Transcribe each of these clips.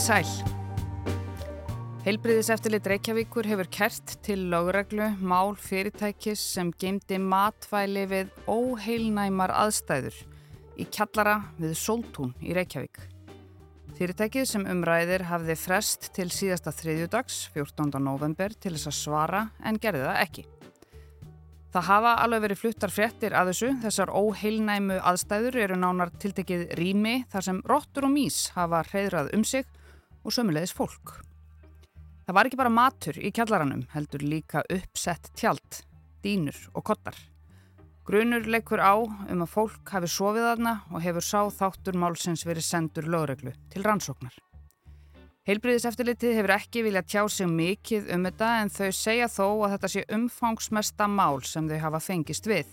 Komiði sæl. Heilbriðis eftirlit Reykjavíkur hefur kert til lögreglu mál fyrirtækis sem geymdi matvæli við óheilnæmar aðstæður í kjallara við Soltún í Reykjavík. Fyrirtækið sem umræðir hafði frest til síðasta þriðjudags, 14. november, til þess að svara en gerði það ekki. Það hafa alveg verið fluttar fréttir að þessu. Þessar óheilnæmu aðstæður eru nánar tiltekið rými þar sem rottur og mís hafa hreyðrað um sig og sömulegis fólk. Það var ekki bara matur í kjallaranum, heldur líka uppsett tjald, dínur og kottar. Grunur leikur á um að fólk hafi sofið aðna og hefur sá þáttur málsins verið sendur lögreglu til rannsóknar. Heilbriðiseftilitið hefur ekki viljað tjá sig mikið um þetta en þau segja þó að þetta sé umfangsmesta mál sem þau hafa fengist við.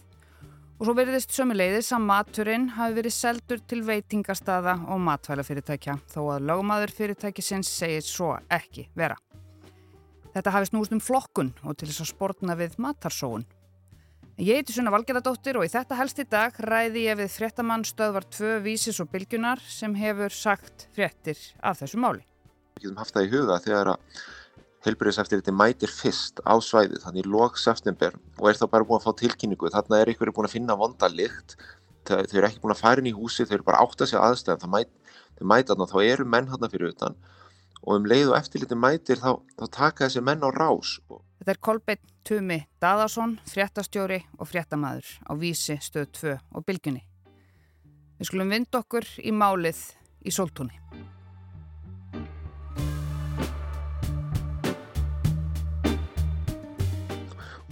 Og svo verðist sömuleiðis að maturinn hafi verið seldur til veitingastada og matvælafyrirtækja þó að lögmaður fyrirtækisins segir svo ekki vera. Þetta hafi snúst um flokkun og til þess að spórna við matarsóun. Ég heiti Sunna Valgeradóttir og í þetta helst í dag ræði ég við fréttamann stöðvar tvö vísis og bylgjunar sem hefur sagt fréttir af þessu máli. Við getum haft það í huga þegar að heilbyrðiseftirliti mætir fyrst á svæðið, þannig í lok september og er þá bara búin að fá tilkynningu. Þarna er einhverju búin að finna vonda lykt, þau eru ekki búin að færa inn í húsi, þau eru bara átt að segja aðstæðan, það mæt, mæta þarna, þá eru menn hann fyrir utan og um leið og eftirliti mætir þá, þá taka þessi menn á rás. Þetta er Kolbeitt Tumi Daðarsson, fréttastjóri og fréttamaður á Vísi stöð 2 og Bilginni. Við skulum vind okkur í málið í Soltúni.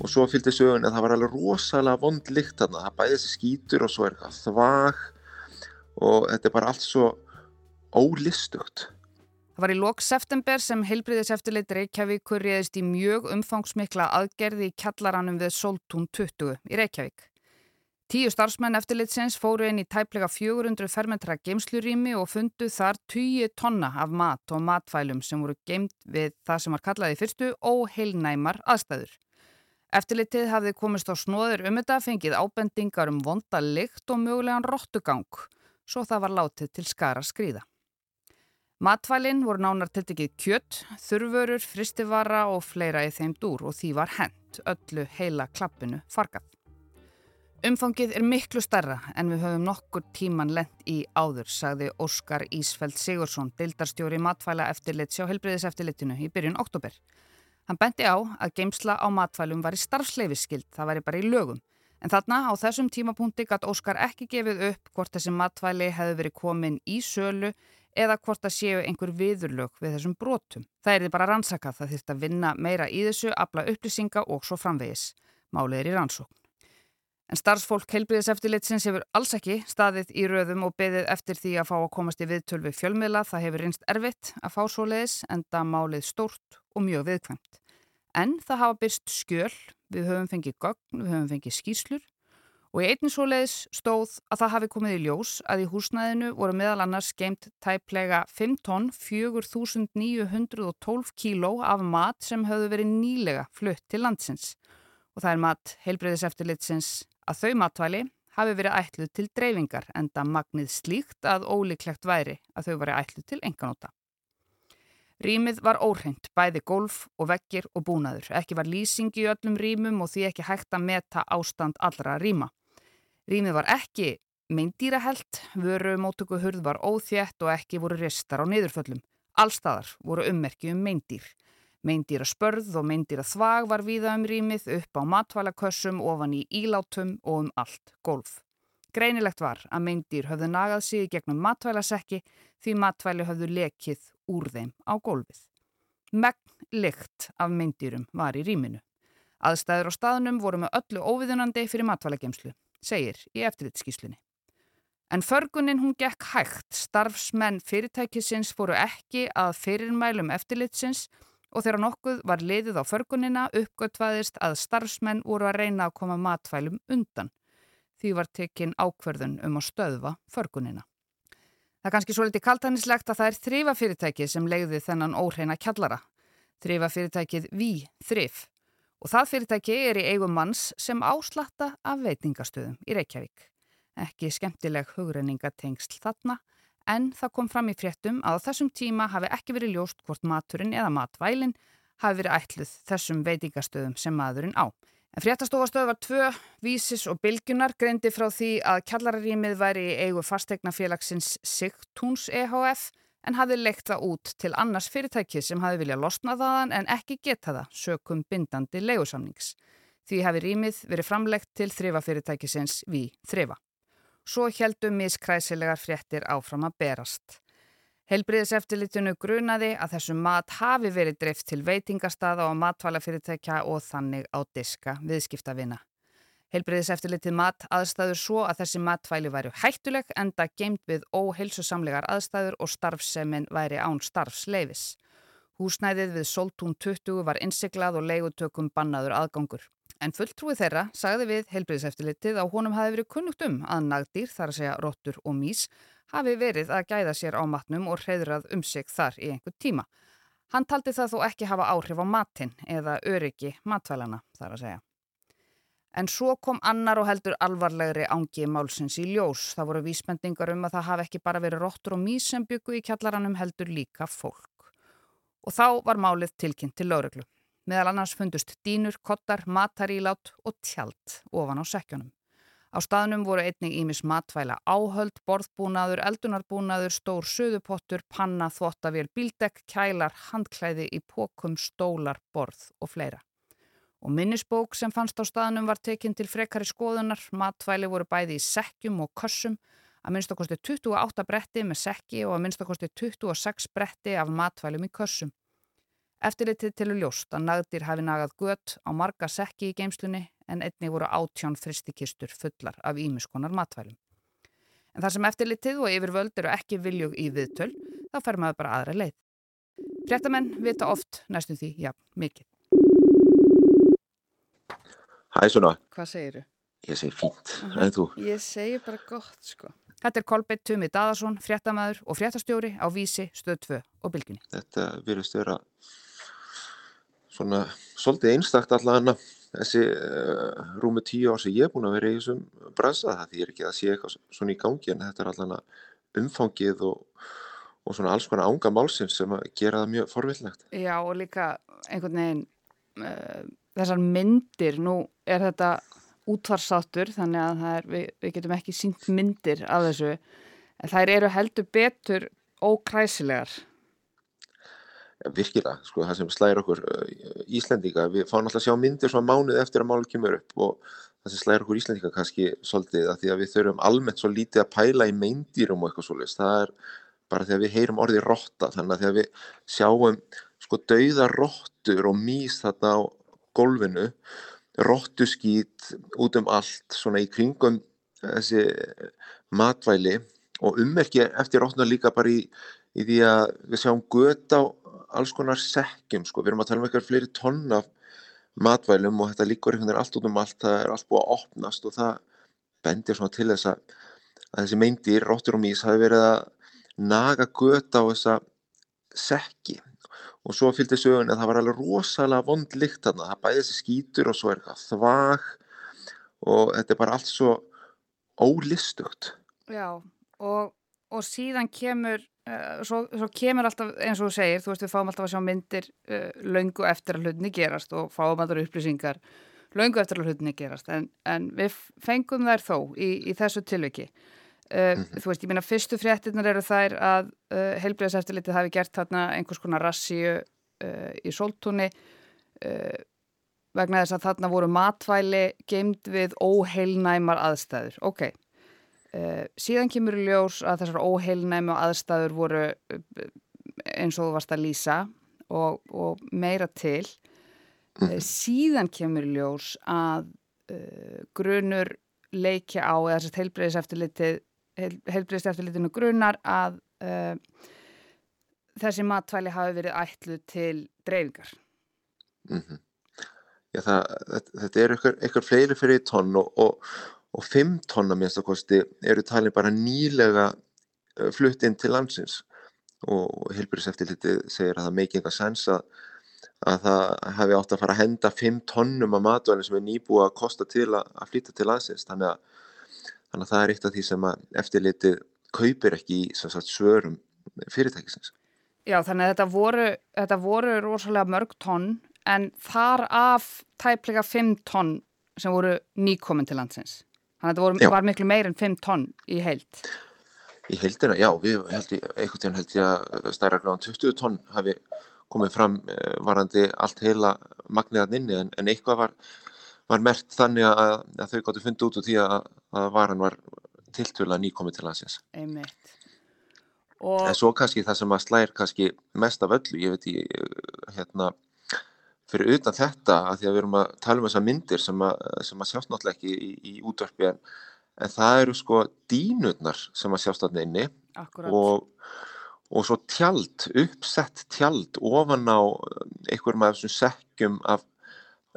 Og svo fylgdi sögun að það var alveg rosalega vond lykt þarna, það bæði þessi skítur og svo er eitthvað þvag og þetta er bara allt svo ólistugt. Það var í lok september sem heilbriðiseftileit Reykjavíkur réðist í mjög umfangsmikla aðgerði í kjallaranum við Soltún 20 í Reykjavík. Tíu starfsmenn eftirlitsins fóru inn í tæplega 400 fermetra geimslurými og fundu þar 10 tonna af mat og matfælum sem voru geimt við það sem var kallaði fyrstu óheilnæmar aðstæður. Eftirlitið hafði komist á snóður um þetta fengið ábendingar um vonda lykt og mögulegan róttugang, svo það var látið til skara skrýða. Matvælinn voru nánar tiltekið kjött, þurfurur, fristivara og fleira í þeim dúr og því var hent öllu heila klappinu fargað. Umfangið er miklu starra en við höfum nokkur tíman lent í áður, sagði Óskar Ísfeld Sigursson, deildarstjóri matvæla eftirlit sjá helbriðiseftirlitinu í byrjun oktober. Hann benti á að geimsla á matvælum var í starfsleifiskild, það væri bara í lögum. En þarna á þessum tímapunkti gætt Óskar ekki gefið upp hvort þessi matvæli hefði verið komin í sölu eða hvort það séu einhver viðurlög við þessum brotum. Það er því bara rannsakað, það þýrt að vinna meira í þessu, afla upplýsinga og svo framvegis. Málið er í rannsókn. En starfsfólk heilbriðiseftilitsins hefur alls ekki staðið í röðum og beðið eftir því að fá að komast í viðtölvi fjölmiðla. Það hefur reynst erfitt að fá svo leiðis en það málið stórt og mjög viðkvæmt. En það hafa byrst skjöl, við höfum fengið gögn, við höfum fengið skýslur og í einnig svo leiðis stóð að það hafi komið í ljós að í húsnæðinu voru meðal annars geimt tæplega 5 tonn 4.912 kíló af mat sem höfðu verið nýlega flutt til landsins og það er mat heilbreyðiseftilitsins að þau matvæli hafi verið ætluð til dreifingar en það magnið slíkt að ólíklegt væri að þau væri ætluð til enganóta. Rýmið var óhreint, bæði golf og vekkir og búnaður. Ekki var lýsing í öllum rýmum og því ekki hægt að meta ástand allra rýma. Rýmið var ekki meindýrahelt, vöru mótöku hurð var óþjætt og ekki voru ristar á niðurföllum. Allstaðar voru ummerki um meindýr. Meindýra spörð og meindýra þvag var víða um rýmið upp á matvælakössum, ofan í ílátum og um allt golf. Greinilegt var að meindýr höfðu nagað sig gegnum matvælasekki því matvæli höfðu lekið úr þeim á gólfið. Megn lykt af meindýrum var í rýminu. Aðstæður á staðnum voru með öllu óviðunandi fyrir matvælagemslu, segir í eftirlitskíslunni. En förgunin hún gekk hægt, starfsmenn fyrirtækisins fóru ekki að fyrirmælum eftirlitsins og þegar nokkuð var liðið á förgunina uppgötvaðist að starfsmenn voru að reyna að koma matvælum undan. Því var tekinn ákverðun um að stöðva förgunina. Það er kannski svo litið kaltanislegt að það er þrifafyrirtæki sem legði þennan óhreina kjallara. Þrifafyrirtækið Ví Þrif og það fyrirtæki er í eigum manns sem áslatta af veitingastöðum í Reykjavík. Ekki skemmtileg hugrenningatengsl þarna en það kom fram í fréttum að á þessum tíma hafi ekki verið ljóst hvort maturinn eða matvælinn hafi verið ætluð þessum veitingastöðum sem maðurinn á. En fréttastofastöð var tvö, vísis og bylgunar greindi frá því að kjallararýmið væri í eigu fastegnafélagsins Sigtúns EHF en hafði leikt það út til annars fyrirtæki sem hafi viljað losna þaðan en ekki geta það sökum bindandi leigusamnings. Því hafi rýmið verið framlegt til þrifafyrirtækisins við þrifa. Svo heldum miskræsilegar fréttir áfram að berast. Helbriðiseftilitinu grunaði að þessu mat hafi verið dreift til veitingastada og matvælafyrirtækja og þannig á diska viðskiptavina. Heilbreyðiseftilitið mat aðstæður svo að þessi matvæli væri hættuleg enda geimt við óheilsusamlegar aðstæður og starfsemin væri án starfsleifis. Húsnæðið við Soltún 20 var innsiklað og leigutökum bannaður aðgangur. En fulltrúið þeirra sagði við heilbreyðiseftilitið að honum hafi verið kunnugt um að nagdýr, þar að segja róttur og mís, hafi verið að gæða sér á matnum og reyðrað um sig þar í einhver tíma. Hann taldi það þó ekki hafa áhrif á matin eða öryggi matvælana, þar að segja. En svo kom annar og heldur alvarlegri ángi málsins í ljós. Það voru vísbendingar um að það hafi ekki bara verið róttur og mís sem byggu í kjallaranum heldur líka fólk. Og þá var málið tilkynnt til lauruglu. Meðal annars fundust dínur, kottar, matarílát og tjald ofan á sekjunum. Á staðnum voru einnig ímis matvæla áhöld, borðbúnaður, eldunarbúnaður, stór söðupottur, panna, þvottavél, bíldekk, kælar, handklæði í pókum, stólar, borð og fleira. Og minnisbók sem fannst á staðnum var tekinn til frekari skoðunar, matvæli voru bæði í sekkjum og kössum, að minnstakosti 28 bretti með sekki og að minnstakosti 26 bretti af matvælum í kössum. Eftirlitið tilur ljóst að nagdir hafi nagað gött á marga sekki í geimslunni en einni voru átján fristikistur fullar af ímiskonar matvælum. En þar sem eftirlitið og yfirvöld eru ekki viljug í viðtöl, þá fer maður bara aðra leið. Fréttamenn vita oft næstum því, já, mikið. Hæ svona. Hvað segir þú? Ég segi fínt, en þú? Ég segi bara gott sko. Þetta er Kolbeitt Tumi Dadarsson, fréttamaður og fréttastjóri á Vísi, Stöð 2 og Bilginni. Þetta virðist vera svona svolítið einstakt allavega þessi uh, rúmi tíu ár sem ég er búin að vera í þessum bransa það því er ekki að sé eitthvað svona í gangi en þetta er allavega umfangið og, og svona alls konar ánga málsins sem að gera það mjög forvillnegt. Já og líka einhvern veginn uh, þessar myndir, nú er þetta útvarsáttur þannig að er, við, við getum ekki sínt myndir af þessu, en þær eru heldur betur ókræsilegar. Virkilega, sko, það sem slæðir okkur uh, Íslendinga, við fáum alltaf að sjá myndir svona mánuð eftir að málum kemur upp og það sem slæðir okkur Íslendinga kannski svolítið að því að við þurfum almennt svo lítið að pæla í meindýrum og eitthvað svolítið, það er bara því að við heyrum orðið rotta, þannig að því að við sjáum sko dauða rottur og mís þarna á gólfinu, róttuskít út um allt, svona í kringum þessi matvæli og ummerki eftir róttuna líka bara í, í því að við sjáum göt á alls konar sekkjum, sko. við erum að tala um eitthvað fleiri tonn af matvælum og þetta líkur einhvern veginn allt út um allt, það er allt búið að opnast og það bendir svona til þess að, að þessi meindir, róttur og mís, hafi verið að naga göt á þessa sekki og svo fylgdi sögun að það var alveg rosalega vond lykt þarna, það bæði þessi skítur og svo er eitthvað þvag og þetta er bara allt svo ólistugt. Já og, og síðan kemur, uh, svo, svo kemur alltaf eins og þú segir, þú veist við fáum alltaf að sjá myndir uh, löngu eftir að hlutinni gerast og fáum alltaf upplýsingar löngu eftir að hlutinni gerast en, en við fengum þær þó í, í þessu tilviki. Uh, mm -hmm. Þú veist, ég minna, fyrstu fréttinnar eru þær að heilbreyðseftilitið hafi gert þarna einhvers konar rassíu í sóltúni vegna þess að þarna voru matvæli geimd við óheilnæmar aðstæður. Ok, síðan kemur í ljós að þessar óheilnæmu aðstæður voru eins og þú varst að lýsa og, og meira til. Mm -hmm. Síðan kemur í ljós að grunur leikja á eða þessast heilbreyðseftilitið heilbreyðst eftirlitinu grunar að uh, þessi matvæli hafi verið ætlu til dreifingar. Mm -hmm. Já, það, þetta, þetta er eitthvað fleiri fyrir tónn og, og, og fimm tonna minnst að kosti eru talin bara nýlega uh, flutt inn til landsins og heilbreyðs eftirlitið segir að það meiki eitthvað sens að, að það hefði átt að fara að henda fimm tonnum af matvæli sem er nýbúið að kosta til að, að flytta til landsins þannig að Þannig að það er eitt af því sem eftirlitið kaupir ekki í sagt, svörum fyrirtækisins. Já, þannig að þetta voru, þetta voru rosalega mörg tonn en þar af tæplega 5 tonn sem voru nýkomin til landsins. Þannig að þetta var miklu meir en 5 tonn í heilt. Í heildina, já, við held ég, einhvern veginn held ég að stærra gráðan 20 tonn hafi komið fram eh, varandi allt heila magniðan inni en, en eitthvað var, var mert þannig að, að þau gáttu fundið út úr því að, að varan var tiltvöla nýkomið til landsins. Einmitt. Og... En svo kannski það sem að slæðir kannski mest af öllu, ég veit ég, hérna, fyrir utan þetta að því að við erum að tala um þessar myndir sem að, sem að sjást náttúrulega ekki í, í útvarpi en en það eru sko dínurnar sem að sjást þarna inni og, og svo tjald, uppsett tjald ofan á einhverjum af þessum sekkjum af,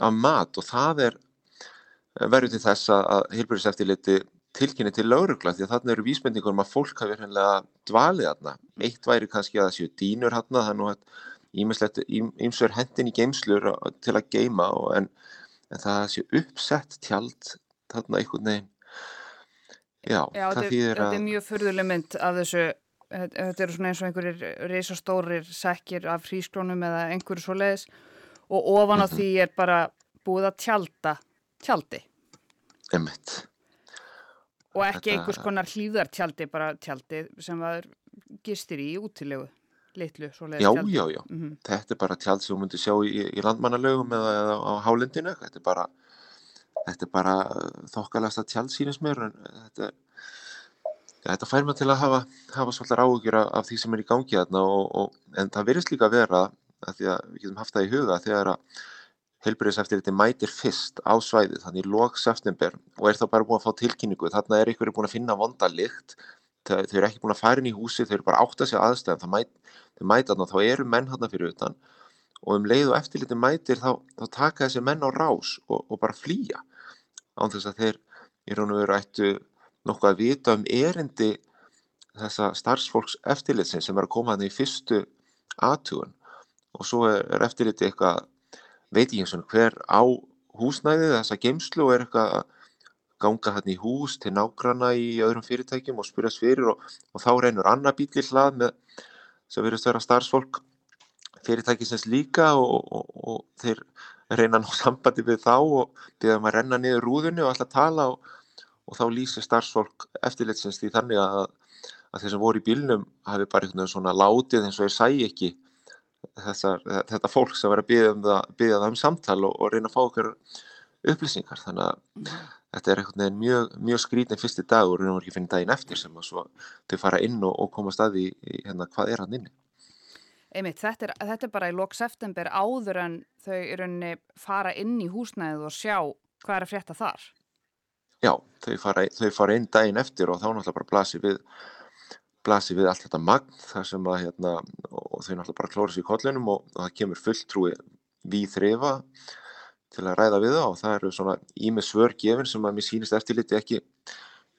af mat og það er verður til þess að heilbjörnseftiliti tilkynni til laurugla því að þarna eru vísbendingur um að fólk hafi hérna dvalið þarna. Eitt væri kannski að það séu dínur er nú að ímsver hendin í geimslur til að geima en, en það séu uppsett tjald þarna einhvern veginn Já, Já það þýðir að... Þetta er mjög förðuleg mynd af þessu, þetta eru svona eins og einhverjir reysastórir sekkir af frískrónum eða einhverju svo leiðis og ofan á mm -hmm. því er bara búið að tjálta tjaldi. Emmett. Og ekki þetta... einhvers konar hlýðartjaldi, bara tjaldi sem var gistir í útilegu, litlu já, tjaldi. Já, já. Mm -hmm. Þetta er bara tjald sem þú myndir sjá í, í landmannalögum eða, eða á hálendinu, þetta er bara þetta er bara þokkalast að tjaldsýnist mér en þetta, ja, þetta fær maður til að hafa, hafa svolítið áhugjur af, af því sem er í gangi þarna og, og, en það verðist líka að vera að því að við getum haft það í huga þegar að heilbyrðiseftirliti mætir fyrst á svæðið þannig í lok september og er þá bara búin að fá tilkynningu þarna er ykkur búin að finna vonda lykt þau eru ekki búin að fara inn í húsi þau eru bara átt að segja aðstæðan það mæt, mæta þarna þá eru menn þarna fyrir utan. Og um leið og eftirliti mætir þá, þá taka þessi menn á rás og, og bara flýja. Án þess að þeir í raun og veru ættu nokkuð að vita um erindi þessa starfsfólks eftirlitsins sem er að koma þannig í fyrstu aðtugun og svo er, eftirliti eitthvað veit ég eins og hver á húsnæði þessa geimslu og er eitthvað að ganga hann í hús til nágranna í öðrum fyrirtækjum og spyrjast fyrir og, og þá reynur annar bíl í hlað með sem verðist vera starfsfólk fyrirtækisins líka og, og, og þeir reyna að ná sambandi við þá og byrja um að renna niður rúðunni og alltaf tala og, þá lýsir starfsfólk eftirlitsins því þannig að, að þeir sem voru í bílnum hafi bara veginn svona látið eins og þeir sæi ekki þessar, þetta fólk sem var að byrja um það, um samtal og, og reyna að fá okkur upplýsingar þannig að. Þetta er einhvern veginn mjög, mjög skrítin fyrsti dag og að finna daginn eftir sem að svo þau fara inn og, og koma staði í hérna hvað er hann inni. Einmitt, þetta, er, þetta er bara í lok september áður en þau rauninni fara inn í húsnæðið og sjá hvað er að frétta þar. Já, þau fara, þau fara inn daginn eftir og þá náttúrulega bara blasir við, blasir við allt þetta magn þar sem að hérna, og þau náttúrulega bara klóra sér í kollinum og, og það kemur fulltrúi við þrefa til að ræða við það og það eru svona ímið svörgefin sem að mér sýnist eftirliti ekki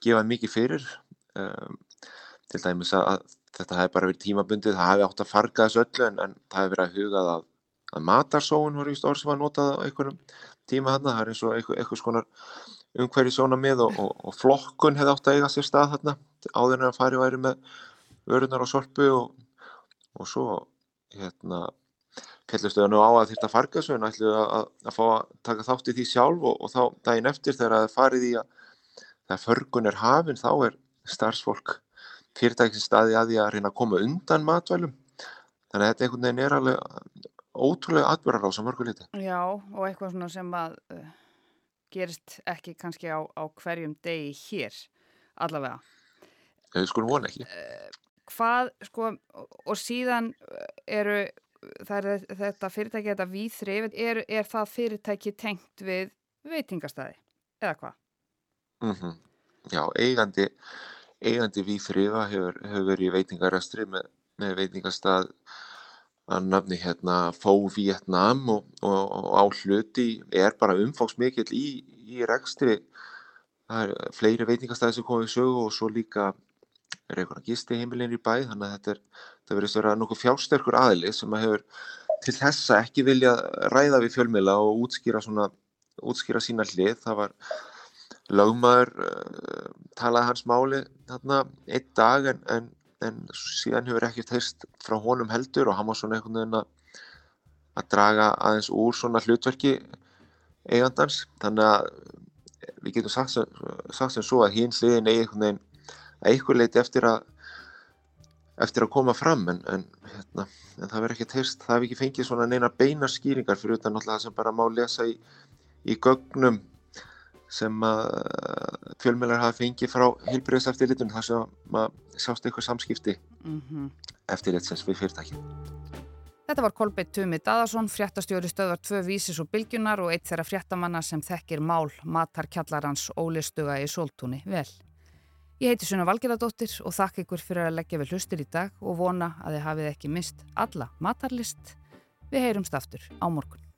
gefa mikið fyrir. Um, til dæmis að þetta hefði bara verið tímabundið, það hefði átt að farga þessu öllu en, en það hefði verið að hugað að, að matarsóun var vist orð sem var notað á einhverjum tíma þarna, það er eins og einhver, einhvers konar umhverju sónamið og, og, og flokkun hefði átt að eiga sér stað þarna áður en að fari væri með vörunar og sorpu og, og svo hérna pellustu það nú á að þetta farga þessu en ætlu að, að, fá að taka þátt í því sjálf og þá daginn eftir þegar það farið í að þegar förgun er hafinn þá er starfsfólk fyrirtækið staði að því að reyna að koma undan matvælum þannig að þetta einhvern veginn er alveg ótrúlega atbyrgar á samverku liti. Já og eitthvað svona sem að uh, gerist ekki kannski á, á hverjum degi hér allavega. Við skulum vona ekki. Uh, hvað sko og síðan eru er, þetta fyrirtæki þetta við þrifin, er, er það fyrirtæki tengt við veitingastæði eða hvað? Mm -hmm. Já, eigandi eigandi við þrifa hefur, hefur verið veitingarastri með, með veitingastað að nafni hérna Fó Vietnam og, og, og á hluti er bara umfóksmikill í, í rekstri það er fleiri veitingastæði sem komið sögu og svo líka er einhverja gisti heimilin í bæ? Þannig að þetta verið að vera nokkuð fjársterkur aðli sem að hefur til þessa ekki vilja ræða við fjölmila og útskýra svona útskýra sína hlið. Það var lögmaður uh, talaði hans máli þarna einn dag en, en, en síðan hefur ekkert heist frá honum heldur og hann var svona einhvern veginn að, að draga aðeins úr svona hlutverki eigandans. Þannig að við getum sagt sagt sem svo að hín hliðin eigi einhvern veginn að einhver leiti eftir að eftir að koma fram en, en, hérna, en það verður ekkert heist, það hefur ekki fengið svona neina beina skýringar fyrir utan náttúrulega það sem bara má lesa í, í gögnum sem að fjölmjölar hafa fengið frá heilbriðseftirlitun þar sem að sjást eitthvað samskipti mm -hmm. eftirlitsins við fyrirtækið. Þetta var Kolbeitt Tumi Dadarsson, fréttastjóri stöðvar tvö vísis og bylgjunar og eitt þeirra fréttamanna sem þekkir mál matarkjallarans ólistuga í sóltúni vel. Ég heiti Suna Valgeradóttir og þakk ykkur fyrir að leggja við hlustir í dag og vona að þið hafið ekki mist alla matarlist. Við heyrumst aftur á morgun.